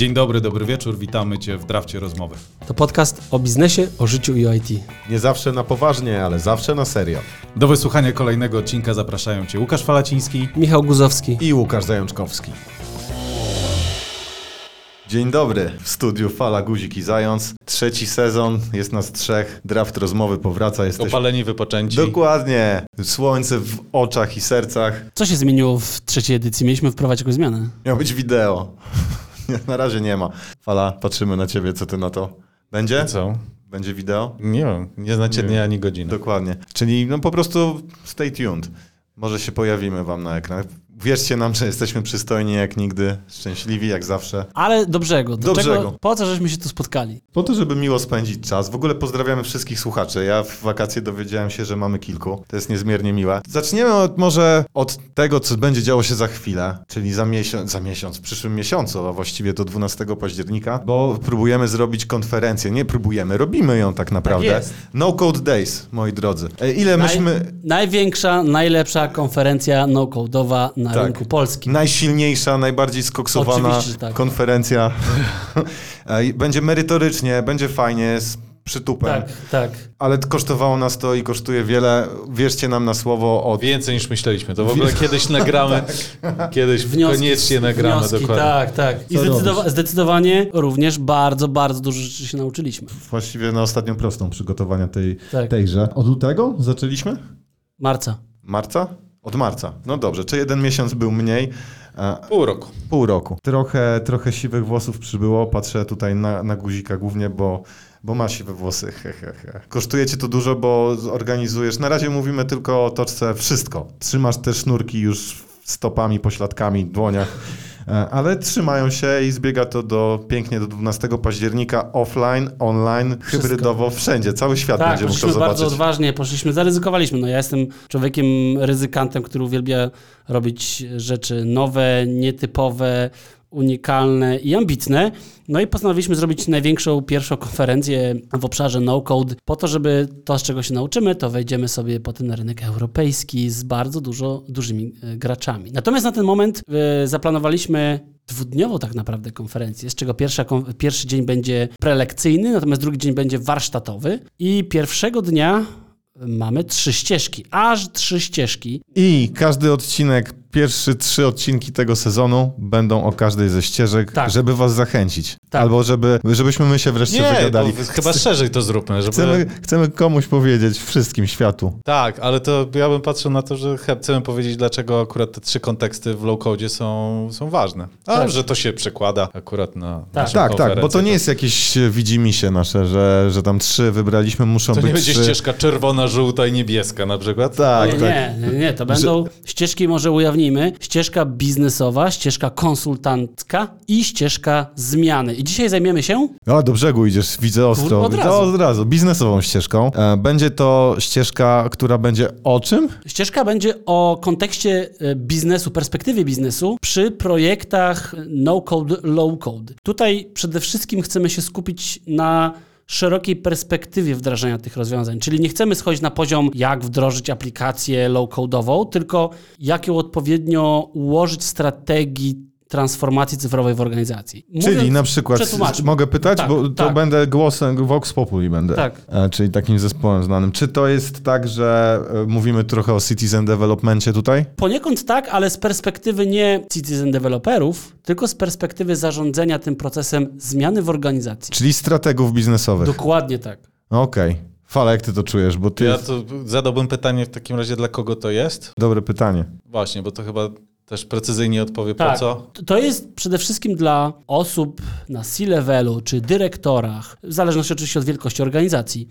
Dzień dobry, dobry wieczór, witamy Cię w Drafcie Rozmowy. To podcast o biznesie, o życiu i o IT. Nie zawsze na poważnie, ale zawsze na serio. Do wysłuchania kolejnego odcinka zapraszają Cię Łukasz Falaciński. Michał Guzowski. I Łukasz Zajączkowski. Dzień dobry, w studiu Fala, Guzik i Zając. Trzeci sezon, jest nas trzech, draft rozmowy powraca, jesteśmy... Opaleni, wypoczęci. Dokładnie, słońce w oczach i sercach. Co się zmieniło w trzeciej edycji? Mieliśmy wprowadzić jakąś zmianę. Miał być wideo. Na razie nie ma. Fala, patrzymy na ciebie, co ty na to? Będzie? Co? Będzie wideo? Nie wiem, nie znacie Nie. dnia ani godziny. Dokładnie. Czyli no po prostu stay tuned. Może się pojawimy wam na ekranach. Wierzcie nam, że jesteśmy przystojni jak nigdy, szczęśliwi jak zawsze. Ale do brzegu. Do, Do czego, brzegu. Po co żeśmy się tu spotkali? Po to, żeby miło spędzić czas. W ogóle pozdrawiamy wszystkich słuchaczy. Ja w wakacje dowiedziałem się, że mamy kilku. To jest niezmiernie miłe. Zaczniemy od, może od tego, co będzie działo się za chwilę, czyli za miesiąc, za miesiąc, w przyszłym miesiącu, a właściwie do 12 października, bo próbujemy zrobić konferencję. Nie próbujemy, robimy ją tak naprawdę. jest. no Code Days, moi drodzy. E, Ile Naj, myśmy... Największa, najlepsza konferencja no-codowa na Tak. rynku polskim. Najsilniejsza, najbardziej skoksowana że tak. konferencja. Będzie merytorycznie, będzie fajnie, z przytupem. Tak, tak. Ale kosztowało nas to i kosztuje wiele. Wierzcie nam na słowo od... Więcej niż myśleliśmy. To w ogóle kiedyś nagramy, kiedyś Wnioski, koniecznie nagramy wnioski, dokładnie. Tak, tak. I zdecydowa- zdecydowanie również bardzo, bardzo dużo rzeczy się nauczyliśmy. Właściwie na ostatnią prostą przygotowania tej, Tak. tejże. Od lutego zaczęliśmy? Marca. Marca? Od marca. No dobrze, czy jeden miesiąc był mniej? E, Pół roku. Pół roku. Trochę, trochę siwych włosów przybyło. Patrzę tutaj na, na guzika głównie, bo, bo ma siwe włosy. He, he, he. Kosztuje cię to dużo, bo organizujesz. Na razie mówimy tylko o toczce wszystko. Trzymasz te sznurki już stopami, pośladkami, dłoniach. E, Ale trzymają się i zbiega to do pięknie do 12 października offline, online, hybrydowo, wszędzie. Cały świat Tak, będzie to poszliśmy bardzo zobaczyć. odważnie, poszliśmy, zaryzykowaliśmy. No ja jestem człowiekiem ryzykantem, który uwielbia robić rzeczy nowe, nietypowe, unikalne i ambitne. No i postanowiliśmy zrobić największą, pierwszą konferencję w obszarze no-code po to, żeby to, z czego się nauczymy, to wejdziemy sobie potem na rynek europejski z bardzo dużo, dużymi e, graczami. Natomiast na ten moment e, zaplanowaliśmy dwudniową tak naprawdę konferencję, z czego pierwsza, pierwszy dzień będzie prelekcyjny, natomiast drugi dzień będzie warsztatowy i pierwszego dnia mamy trzy ścieżki, aż trzy ścieżki. I każdy odcinek, pierwsze trzy odcinki tego sezonu będą o każdej ze ścieżek, Tak. żeby was zachęcić. Tak. Albo żeby, żebyśmy my się wreszcie Nie, wygadali. bo chyba szerzej to zróbmy, żeby... Chcemy, chcemy komuś powiedzieć, wszystkim światu. Tak, ale to ja bym patrzył na to, że chcemy powiedzieć, dlaczego akurat te trzy konteksty w low-codzie są, są ważne. A Tak. że to się przekłada akurat na naszą Tak, tak, bo to nie jest jakieś widzimisię nasze, że, że tam trzy wybraliśmy, muszą To być nie będzie trzy. ścieżka czerwona, żółta i niebieska na przykład? Tak, nie, tak. nie, nie, to będą ścieżki, może ścieżka biznesowa, ścieżka konsultancka i ścieżka zmiany. I dzisiaj zajmiemy się O, do brzegu idziesz, widzę ostro. Od razu. od razu, biznesową ścieżką. E, Będzie to ścieżka, która będzie o czym? Ścieżka będzie o kontekście e, biznesu, perspektywie biznesu przy projektach no-code, low-code. Tutaj przede wszystkim chcemy się skupić na szerokiej perspektywie wdrażania tych rozwiązań, czyli nie chcemy schodzić na poziom, jak wdrożyć aplikację low-code'ową, tylko jak ją odpowiednio ułożyć strategii transformacji cyfrowej w organizacji. Czyli Mówiąc- na przykład, mogę pytać, Tak, bo to tak. będę głosem Vox Populi będę. Tak. E, czyli takim zespołem znanym. Czy to jest tak, że e, mówimy trochę o citizen developmencie tutaj? Poniekąd tak, ale z perspektywy nie citizen developerów, tylko z perspektywy zarządzania tym procesem zmiany w organizacji. Czyli strategów biznesowych. Dokładnie tak. Okej. Fala, jak ty to czujesz? Bo ty... Ja to zadałbym pytanie w takim razie, dla kogo to jest? Dobre pytanie. Właśnie, bo to chyba też precyzyjnie odpowie Tak. po co. To jest przede wszystkim dla osób na C-levelu czy dyrektorach, w zależności oczywiście od wielkości organizacji.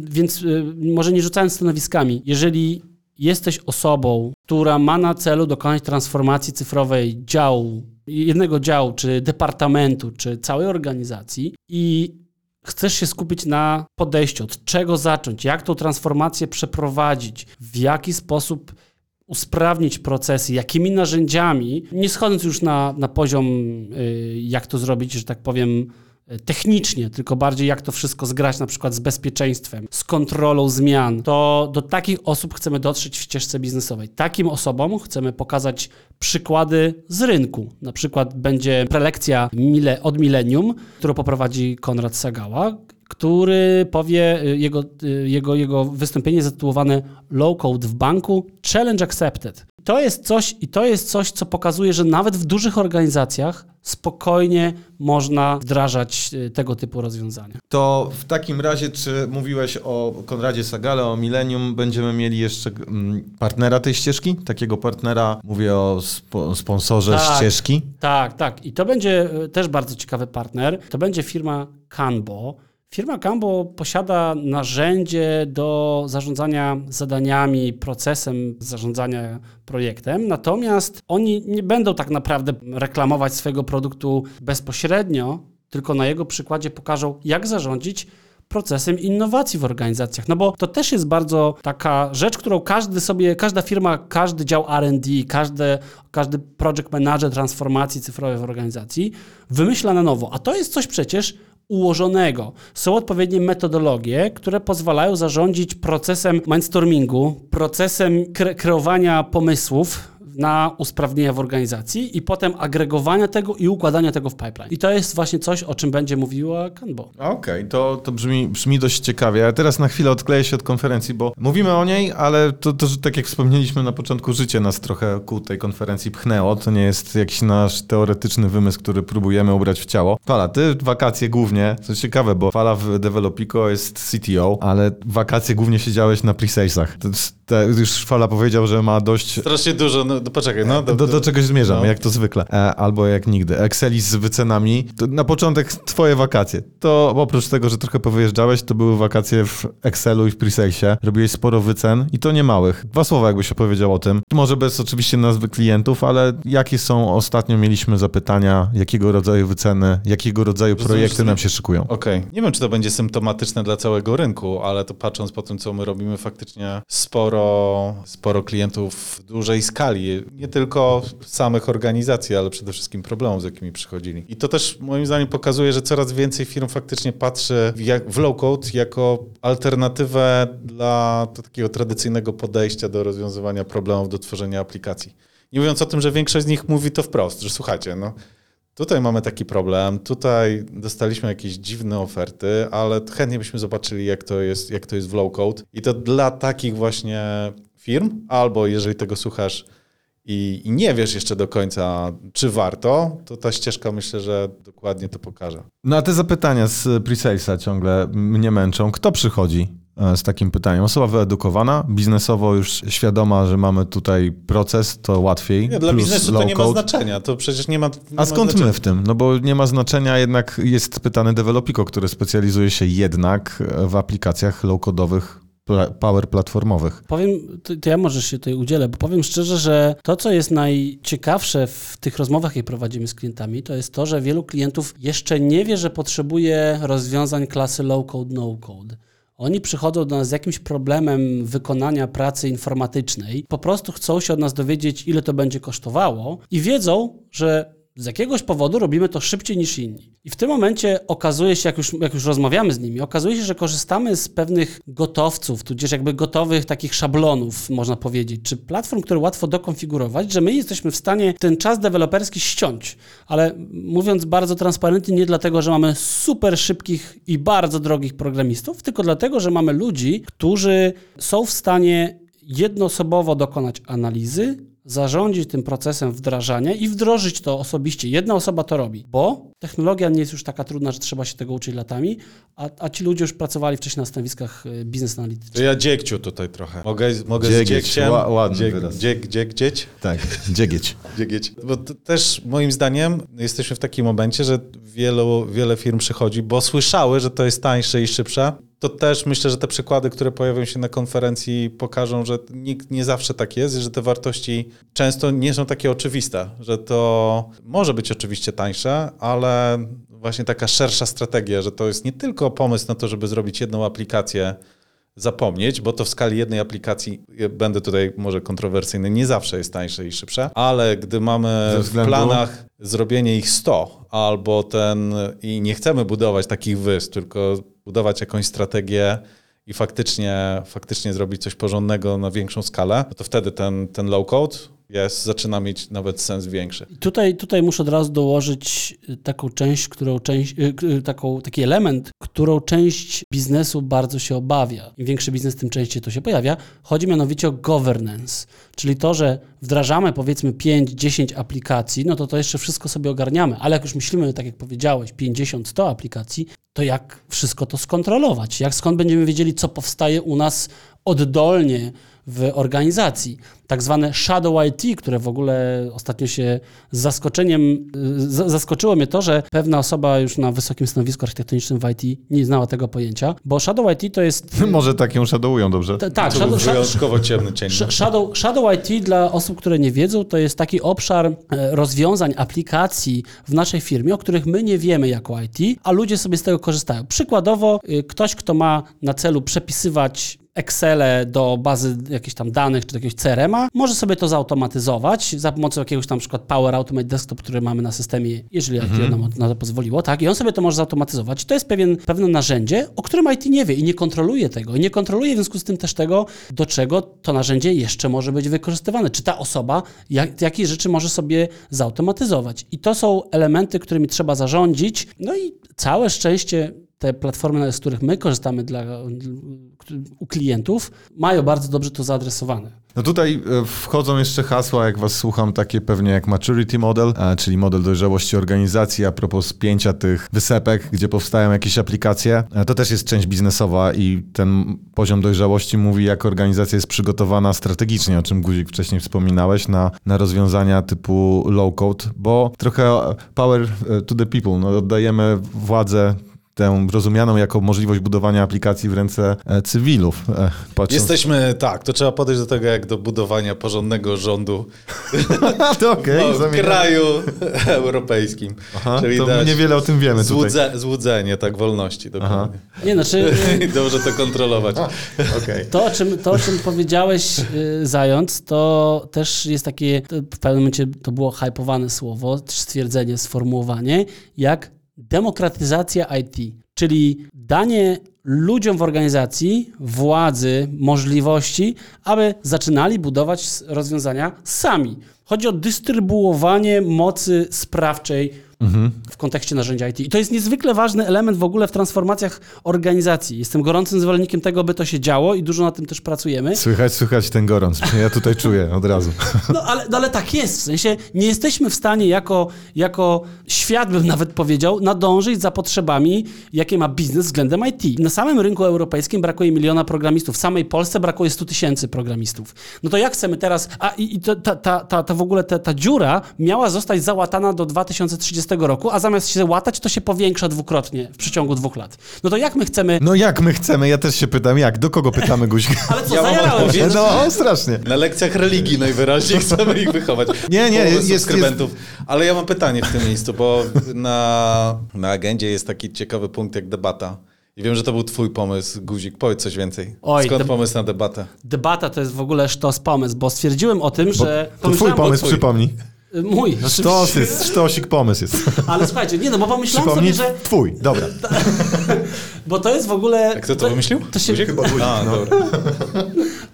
Więc y, może nie rzucając stanowiskami, jeżeli jesteś osobą, która ma na celu dokonać transformacji cyfrowej działu, jednego działu, czy departamentu, czy całej organizacji i chcesz się skupić na podejściu, od czego zacząć, jak tą transformację przeprowadzić, w jaki sposób usprawnić procesy, jakimi narzędziami, nie schodząc już na, na poziom, y, jak to zrobić, że tak powiem, e, technicznie, tylko bardziej jak to wszystko zgrać na przykład z bezpieczeństwem, z kontrolą zmian, to do takich osób chcemy dotrzeć w ścieżce biznesowej. Takim osobom chcemy pokazać przykłady z rynku. Na przykład będzie prelekcja mile, od Millennium, którą poprowadzi Konrad Sagała, który powie, y, jego, y, jego, jego wystąpienie zatytułowane Low Code w banku Challenge Accepted. To jest coś i to jest coś, co pokazuje, że nawet w dużych organizacjach spokojnie można wdrażać y, tego typu rozwiązania. To w takim razie, czy mówiłeś o Konradzie Sagale, o Millennium, będziemy mieli jeszcze mm, partnera tej ścieżki? Takiego partnera, mówię o spo, sponsorze Tak. ścieżki. Tak, tak. I to będzie też bardzo ciekawy partner. To będzie firma Canbo. Firma Canbo posiada narzędzie do zarządzania zadaniami, procesem zarządzania projektem, natomiast oni nie będą tak naprawdę reklamować swojego produktu bezpośrednio, tylko na jego przykładzie pokażą, jak zarządzić procesem innowacji w organizacjach. No bo to też jest bardzo taka rzecz, którą każdy sobie, każda firma, każdy dział R&D, każdy, każdy project manager transformacji cyfrowej w organizacji wymyśla na nowo. A to jest coś przecież ułożonego. Są odpowiednie metodologie, które pozwalają zarządzić procesem mindstormingu, procesem kre- kreowania pomysłów na usprawnienia w organizacji i potem agregowania tego i układania tego w pipeline. I to jest właśnie coś, o czym będzie mówiła Kanbo. Okej, to, to brzmi, brzmi dość ciekawie. A teraz na chwilę odkleję się od konferencji, bo mówimy o niej, ale to, to że tak jak wspomnieliśmy na początku, życie nas trochę ku tej konferencji pchnęło. To nie jest jakiś nasz teoretyczny wymysł, który próbujemy ubrać w ciało. Fala, ty wakacje głównie, co ciekawe, bo Fala w Developico jest CTO, ale wakacje głównie siedziałeś na pre-salesach. To te, już Fala powiedział, że ma dość Strasznie dużo, no to poczekaj, no. do, do czegoś zmierzam, no. jak to zwykle. E, albo jak nigdy. Exceli z wycenami. To na początek twoje wakacje. To oprócz tego, że trochę powyjeżdżałeś, to były wakacje w Excelu i w Presalesie. Robiłeś sporo wycen i to nie małych. Dwa słowa jakbyś opowiedział o tym. Może bez oczywiście nazwy klientów, ale jakie są, ostatnio mieliśmy zapytania, jakiego rodzaju wyceny, jakiego rodzaju projekty nam się szykują. Okej. Nie wiem, czy to będzie symptomatyczne dla całego rynku, ale to patrząc po tym, co my robimy, faktycznie sporo, sporo klientów w dużej skali. Nie tylko samych organizacji, ale przede wszystkim problemów, z jakimi przychodzili. I to też moim zdaniem pokazuje, że coraz więcej firm faktycznie patrzy w, jak, w low-code jako alternatywę dla takiego tradycyjnego podejścia do rozwiązywania problemów, do tworzenia aplikacji. Nie mówiąc o tym, że większość z nich mówi to wprost, że słuchajcie, no Tutaj mamy taki problem, tutaj dostaliśmy jakieś dziwne oferty, ale chętnie byśmy zobaczyli, jak to jest, jak to jest w low code. I to dla takich właśnie firm, albo jeżeli tego słuchasz i, i nie wiesz jeszcze do końca, czy warto, to ta ścieżka myślę, że dokładnie to pokaże. No a te zapytania z Presalesa ciągle mnie męczą. Kto przychodzi z takim pytaniem? Osoba wyedukowana, biznesowo już świadoma, że mamy tutaj proces, to łatwiej. Nie, dla plus biznesu to low nie ma code. znaczenia, to przecież nie ma. Nie A ma skąd znaczenia. my w tym? No bo nie ma znaczenia, jednak jest pytany Developico, który specjalizuje się jednak w aplikacjach low-codowych, power platformowych. Powiem, to, to ja może się tutaj udzielę, bo powiem szczerze, że to, co jest najciekawsze w tych rozmowach, jakie prowadzimy z klientami, to jest to, że wielu klientów jeszcze nie wie, że potrzebuje rozwiązań klasy low-code, no-code. Oni przychodzą do nas z jakimś problemem wykonania pracy informatycznej, po prostu chcą się od nas dowiedzieć, ile to będzie kosztowało i wiedzą, że z jakiegoś powodu robimy to szybciej niż inni. I w tym momencie okazuje się, jak już, jak już rozmawiamy z nimi, okazuje się, że korzystamy z pewnych gotowców, tudzież jakby gotowych takich szablonów, można powiedzieć, czy platform, które łatwo dokonfigurować, że my jesteśmy w stanie ten czas deweloperski ściąć. Ale mówiąc bardzo transparentnie, nie dlatego, że mamy super szybkich i bardzo drogich programistów, tylko dlatego, że mamy ludzi, którzy są w stanie jednoosobowo dokonać analizy, zarządzić tym procesem wdrażania i wdrożyć to osobiście. Jedna osoba to robi, bo technologia nie jest już taka trudna, że trzeba się tego uczyć latami, a, a ci ludzie już pracowali wcześniej na stanowiskach y, biznes analitycznych. Ja dziegciu tutaj trochę. Mogę, mogę z Dziegieć, dziegciem? ła- ładny dzieg, wyraz. dzieg, dzieg, dzieć? Tak, dziegieć. Dziegieć. Bo to też moim zdaniem jesteśmy w takim momencie, że wielu, wiele firm przychodzi, bo słyszały, że to jest tańsze i szybsze. To też myślę, że te przykłady, które pojawią się na konferencji, pokażą, że nikt nie zawsze tak jest, że te wartości często nie są takie oczywiste, że to może być oczywiście tańsze, ale właśnie taka szersza strategia, że to jest nie tylko pomysł na to, żeby zrobić jedną aplikację zapomnieć, bo to w skali jednej aplikacji, będę tutaj może kontrowersyjny, nie zawsze jest tańsze i szybsze, ale gdy mamy Ze w względu- planach zrobienie ich 100 albo ten i nie chcemy budować takich wysp, tylko budować jakąś strategię i faktycznie, faktycznie zrobić coś porządnego na większą skalę, to wtedy ten, ten low code jest, zaczyna mieć nawet sens większy. Tutaj, tutaj muszę od razu dołożyć y, taką część, którą część, y, y, taką, taki element, którą część biznesu bardzo się obawia. Im większy biznes, tym częściej to się pojawia. Chodzi mianowicie o governance, czyli to, że wdrażamy powiedzmy 5-10 aplikacji, no to to jeszcze wszystko sobie ogarniamy, ale jak już myślimy, tak jak powiedziałeś, 50-100 aplikacji, to jak wszystko to skontrolować? Jak skąd będziemy wiedzieli, co powstaje u nas oddolnie w organizacji. Tak zwane shadow IT, które w ogóle ostatnio się z zaskoczeniem, y, zaskoczyło mnie to, że pewna osoba już na wysokim stanowisku architektonicznym w IT nie znała tego pojęcia, bo shadow IT to jest... Może tak ją shadowują dobrze. T- tak, shadow, wyjątkowo ciemny cień. Sh- Shadow, Shadow IT dla osób, które nie wiedzą, to jest taki obszar e, rozwiązań, aplikacji w naszej firmie, o których my nie wiemy jako IT, a ludzie sobie z tego korzystają. Przykładowo, y, ktoś, kto ma na celu przepisywać Excele do bazy jakichś tam danych czy do jakiegoś CRM-a, może sobie to zautomatyzować za pomocą jakiegoś tam przykład Power Automate Desktop, który mamy na systemie, jeżeli IT nam na to pozwoliło, tak, i on sobie to może zautomatyzować. To jest pewien, pewne narzędzie, o którym IT nie wie i nie kontroluje tego. I nie kontroluje w związku z tym też tego, do czego to narzędzie jeszcze może być wykorzystywane. Czy ta osoba jak, jakie rzeczy może sobie zautomatyzować. I to są elementy, którymi trzeba zarządzić. No i całe szczęście te platformy, z których my korzystamy dla, u klientów, mają bardzo dobrze to zaadresowane. No tutaj e, wchodzą jeszcze hasła, jak was słucham, takie pewnie jak maturity model, e, czyli model dojrzałości organizacji, a propos spięcia tych wysepek, gdzie powstają jakieś aplikacje. E, To też jest część biznesowa i ten poziom dojrzałości mówi, jak organizacja jest przygotowana strategicznie, o czym Guzik wcześniej wspominałeś, na, na rozwiązania typu low code, bo trochę power to the people, no oddajemy władzę tę rozumianą jako możliwość budowania aplikacji w ręce e, cywilów. e, patrząc- Jesteśmy, tak, to trzeba podejść do tego jak do budowania porządnego rządu to no, w kraju europejskim. Aha, Czyli to niewiele o tym wiemy tutaj. złudze, złudzenie, tak, wolności. Dokładnie. Nie, znaczy... I dobrze to kontrolować. Okej. To o, czym, to, o czym powiedziałeś, y, Zając, to też jest takie, w pewnym momencie to było hypowane słowo, stwierdzenie, sformułowanie, jak demokratyzacja IT, czyli danie ludziom w organizacji władzy, możliwości, aby zaczynali budować rozwiązania sami. Chodzi o dystrybuowanie mocy sprawczej w kontekście narzędzia IT. I to jest niezwykle ważny element w ogóle w transformacjach organizacji. Jestem gorącym zwolennikiem tego, by to się działo i dużo na tym też pracujemy. Słychać, słychać ten gorąc. Ja tutaj czuję od razu. No ale, no, ale tak jest. W sensie nie jesteśmy w stanie jako, jako świat, bym nawet powiedział, nadążyć za potrzebami, jakie ma biznes względem IT. Na samym rynku europejskim brakuje miliona programistów. W samej Polsce brakuje 100 tysięcy programistów. No to jak chcemy teraz... A i, i to, ta, ta, ta, ta w ogóle ta, ta dziura miała zostać załatana do 2030 roku, a zamiast się łatać, to się powiększa dwukrotnie w przeciągu dwóch lat. No to jak my chcemy... No jak my chcemy? Ja też się pytam, jak? Do kogo pytamy Guźka? Ale co, Ja mam zajarałem się. No, strasznie. Na lekcjach religii najwyraźniej chcemy ich wychować. Nie, nie, jest- jest-. Ale ja mam pytanie w tym miejscu, bo na, na agendzie jest taki ciekawy punkt jak debata. I wiem, że to był twój pomysł, Guzik. Powiedz coś więcej. Oj, Skąd deb- pomysł na debatę? Debata to jest w ogóle sztos pomysł, bo stwierdziłem o tym, że... To twój pomysł, twój. przypomnij. Mój, Sztos oczywiście. jest, sztosik pomysł jest. Ale słuchajcie, nie no, bo pomyślałem sobie, że... twój, dobra. Bo to jest w ogóle... A kto to wymyślił? To się, Guzik? A, dobra.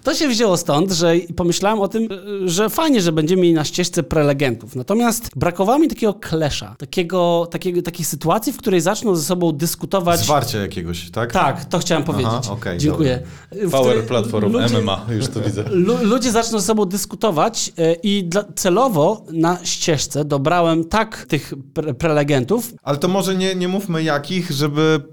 to się wzięło stąd, że pomyślałem o tym, że fajnie, że będziemy mieli na ścieżce prelegentów. Natomiast brakowało mi takiego klesza, takiego, takiego, takiej sytuacji, w której zaczną ze sobą dyskutować... Zwarcie jakiegoś, tak? Tak, to chciałem powiedzieć. okej, Dziękuję. W Power Platform, ludzie- MMA, już to widzę. Lu- ludzie zaczną ze sobą dyskutować e, i dla, celowo na ścieżce dobrałem tak tych pre prelegentów, Ale to może nie, nie mówmy jakich, żeby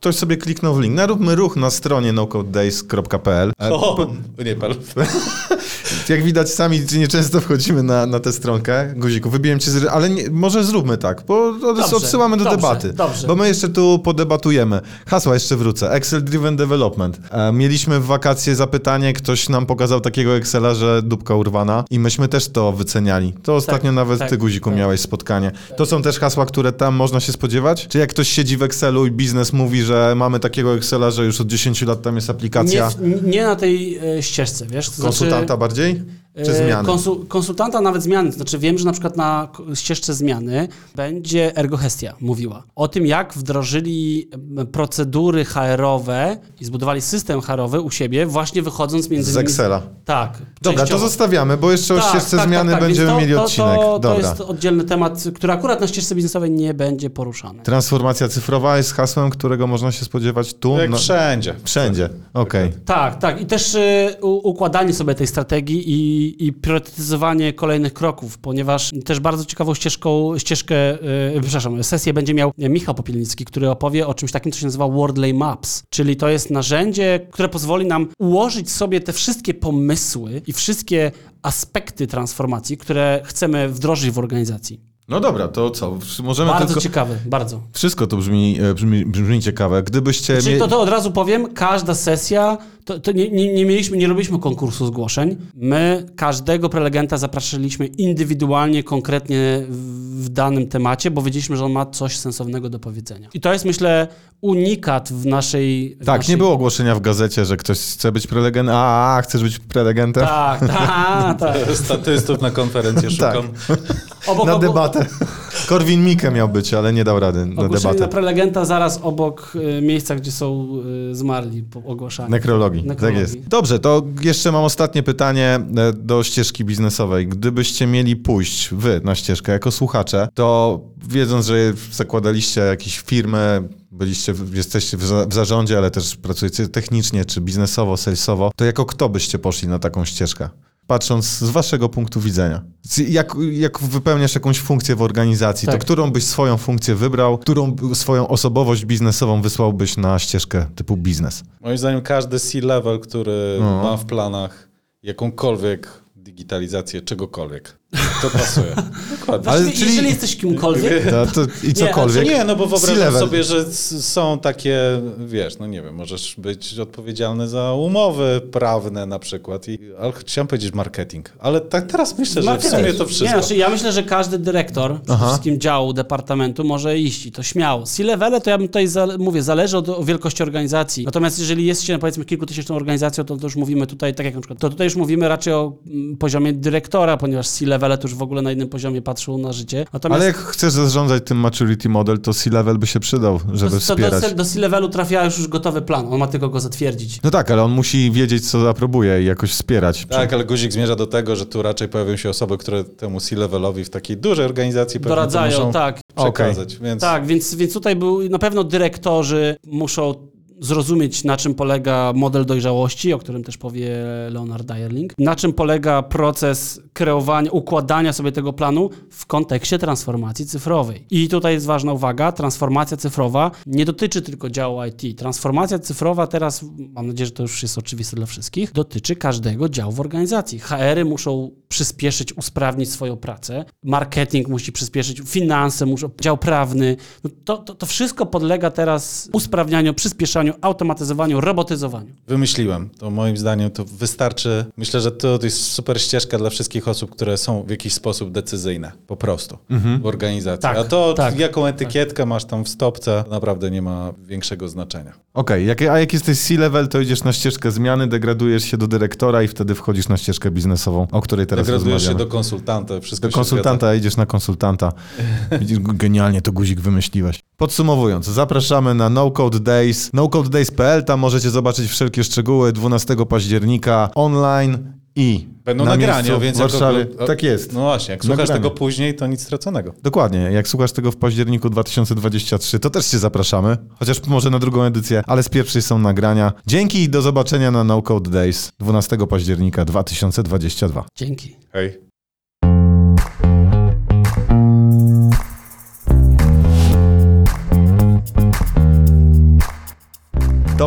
ktoś sobie kliknął w link. Naróbmy ruch na stronie nocodedays.pl. E, O, nie pal. Jak widać, sami nieczęsto wchodzimy na, na tę stronkę. Guziku, wybiłem cię z... Ale nie, może zróbmy tak, bo Dobrze, odsyłamy do dobrze, debaty. dobrze. Bo my jeszcze tu podebatujemy. Hasła jeszcze wrócę. Excel Driven Development. E, mieliśmy w wakacje zapytanie, ktoś nam pokazał takiego Excela, że dupka urwana i myśmy też to wyceniali. To ostatnio nawet tak, ty, Guziku, tak. miałeś spotkanie. To są też hasła, które tam można się spodziewać? Czy jak ktoś siedzi w Excelu i biznes mówi, że że mamy takiego Excela, że już od 10 lat tam jest Nie, aplikacja w- nie na tej e, ścieżce, wiesz? To konsultanta znaczy, bardziej? Czy e, zmiany? Konsul, konsultanta nawet zmiany. To znaczy wiem, że na przykład na ścieżce zmiany będzie Ergohestia mówiła o tym, jak wdrożyli procedury HR-owe i zbudowali system HR-owy u siebie, właśnie wychodząc między Z. Excela. Tak. Dobra, to częściowo. zostawiamy, bo jeszcze o Tak, ścieżce tak, zmiany tak, tak, będziemy to, mieli to, odcinek. To, to Dobra. jest oddzielny temat, który akurat na ścieżce biznesowej nie będzie poruszany. Transformacja cyfrowa jest hasłem, którego można się spodziewać tu? Jak No, wszędzie. wszędzie, okej. Tak, tak. I też y, układanie sobie tej strategii i, i priorytetyzowanie kolejnych kroków, ponieważ też bardzo ciekawą ścieżką, ścieżkę, y, przepraszam, sesję będzie miał Michał Popielnicki, który opowie o czymś takim, co się nazywa Wordlay Maps, czyli to jest narzędzie, które pozwoli nam ułożyć sobie te wszystkie pomysły i wszystkie aspekty transformacji, które chcemy wdrożyć w organizacji. No dobra, to co? Możemy Bardzo tylko... ciekawe, bardzo. Wszystko to brzmi, e, brzmi, brzmi ciekawe. Gdybyście... Czyli mie- to, to od razu powiem, każda sesja, to, to nie, nie, nie mieliśmy, nie robiliśmy konkursu zgłoszeń. My każdego prelegenta zapraszaliśmy indywidualnie, konkretnie w, danym temacie, bo wiedzieliśmy, że on ma coś sensownego do powiedzenia. I to jest, myślę, unikat w naszej... W Tak, naszej... nie było ogłoszenia w gazecie, że ktoś chce być prelegentem. A, a, chcesz być prelegentem? Tak, tak, tak. Statystów na konferencję Tak. szukam. Obok, Na obok- debatę. Korwin Mikke miał być, ale nie dał rady na Ogłoszenie na debatę. prelegenta zaraz obok y, miejsca, gdzie są y, zmarli po ogłaszaniu. Nekrologii, tak Nekrologii. jest. Dobrze, to jeszcze mam ostatnie pytanie e, do ścieżki biznesowej. Gdybyście mieli pójść wy na ścieżkę jako słuchacze, to wiedząc, że zakładaliście jakieś firmę, byliście, w- jesteście w, za, w zarządzie, ale też pracujecie technicznie czy biznesowo, salesowo, to jako kto byście poszli na taką ścieżkę? Patrząc z waszego punktu widzenia. Jak, jak wypełniasz jakąś funkcję w organizacji, to Tak. którą byś swoją funkcję wybrał, którą swoją osobowość biznesową wysłałbyś na ścieżkę typu biznes? Moim zdaniem każdy C-level, który No. ma w planach jakąkolwiek digitalizację czegokolwiek, to pasuje. Dokładnie. Ale czyli- Jeżeli jesteś kimkolwiek, To, to, I cokolwiek. Nie, no bo wyobrażam C-level. sobie, że są takie, wiesz, no nie wiem, możesz być odpowiedzialny za umowy prawne na przykład. I, ale chciałem powiedzieć marketing, ale tak teraz myślę, że w sumie to wszystko. Nie, znaczy ja myślę, że każdy dyrektor przede Aha. wszystkim działu, departamentu może iść i to śmiało. C-levele to ja bym tutaj, za, mówię, zależy od, od wielkości organizacji. Natomiast jeżeli jest się, powiedzmy, kilkutysięczną organizacją, to, to już mówimy tutaj, tak jak na przykład, to tutaj już mówimy raczej o mm, poziomie dyrektora, ponieważ C-levele to już w ogóle na innym poziomie patrzą na życie. Natomiast Ale jak chcesz zarządzać tym maturity model, to C-level by się przydał, żeby to, to wspierać. do, do C-levelu trafia już gotowy plan, on ma tylko go zatwierdzić. No tak, ale on musi wiedzieć, co aprobuje i jakoś wspierać. Tak, ale guzik zmierza do tego, że tu raczej pojawią się osoby, które temu C-levelowi w takiej dużej organizacji Doradzają, muszą tak. przekazać. Więc Tak, więc, więc tutaj był, na pewno dyrektorzy muszą zrozumieć, na czym polega model dojrzałości, o którym też powie Leonard Dyerling, na czym polega proces kreowania, układania sobie tego planu w kontekście transformacji cyfrowej. I tutaj jest ważna uwaga, transformacja cyfrowa nie dotyczy tylko działu IT. Transformacja cyfrowa teraz, mam nadzieję, że to już jest oczywiste dla wszystkich, dotyczy każdego działu w organizacji. HR-y muszą przyspieszyć, usprawnić swoją pracę, marketing musi przyspieszyć, finanse muszą, dział prawny. No to, to, to wszystko podlega teraz usprawnianiu, przyspieszaniu, automatyzowaniu, robotyzowaniu. wymyśliłem. To moim zdaniem to wystarczy. Myślę, że to, to jest super ścieżka dla wszystkich osób, które są w jakiś sposób decyzyjne. Po prostu. W organizacji. Tak, A to, tak, jaką etykietkę masz tam w stopce, naprawdę nie ma większego znaczenia. Okej, jak, a jak jesteś C-level, to idziesz na ścieżkę zmiany, degradujesz się do dyrektora i wtedy wchodzisz na ścieżkę biznesową, o której teraz Degradujesz się rozmawiamy. do konsultanta. Wszystko Do się konsultanta idziesz na konsultanta. Widzisz, genialnie to guzik wymyśliłeś. Podsumowując, zapraszamy na No Code Days, nocodedays.pl, tam możecie zobaczyć wszelkie szczegóły 12 października online i Będą na nagrania, miejscu więc w Warszawie. jak- Tak jest. No właśnie, jak słuchasz Nagranie. tego później, to nic straconego. Dokładnie, jak słuchasz tego w październiku 2023, to też cię zapraszamy, chociaż może na drugą edycję, ale z pierwszej są nagrania. Dzięki i do zobaczenia na No Code Days 12 października 2022. Dzięki. Hej.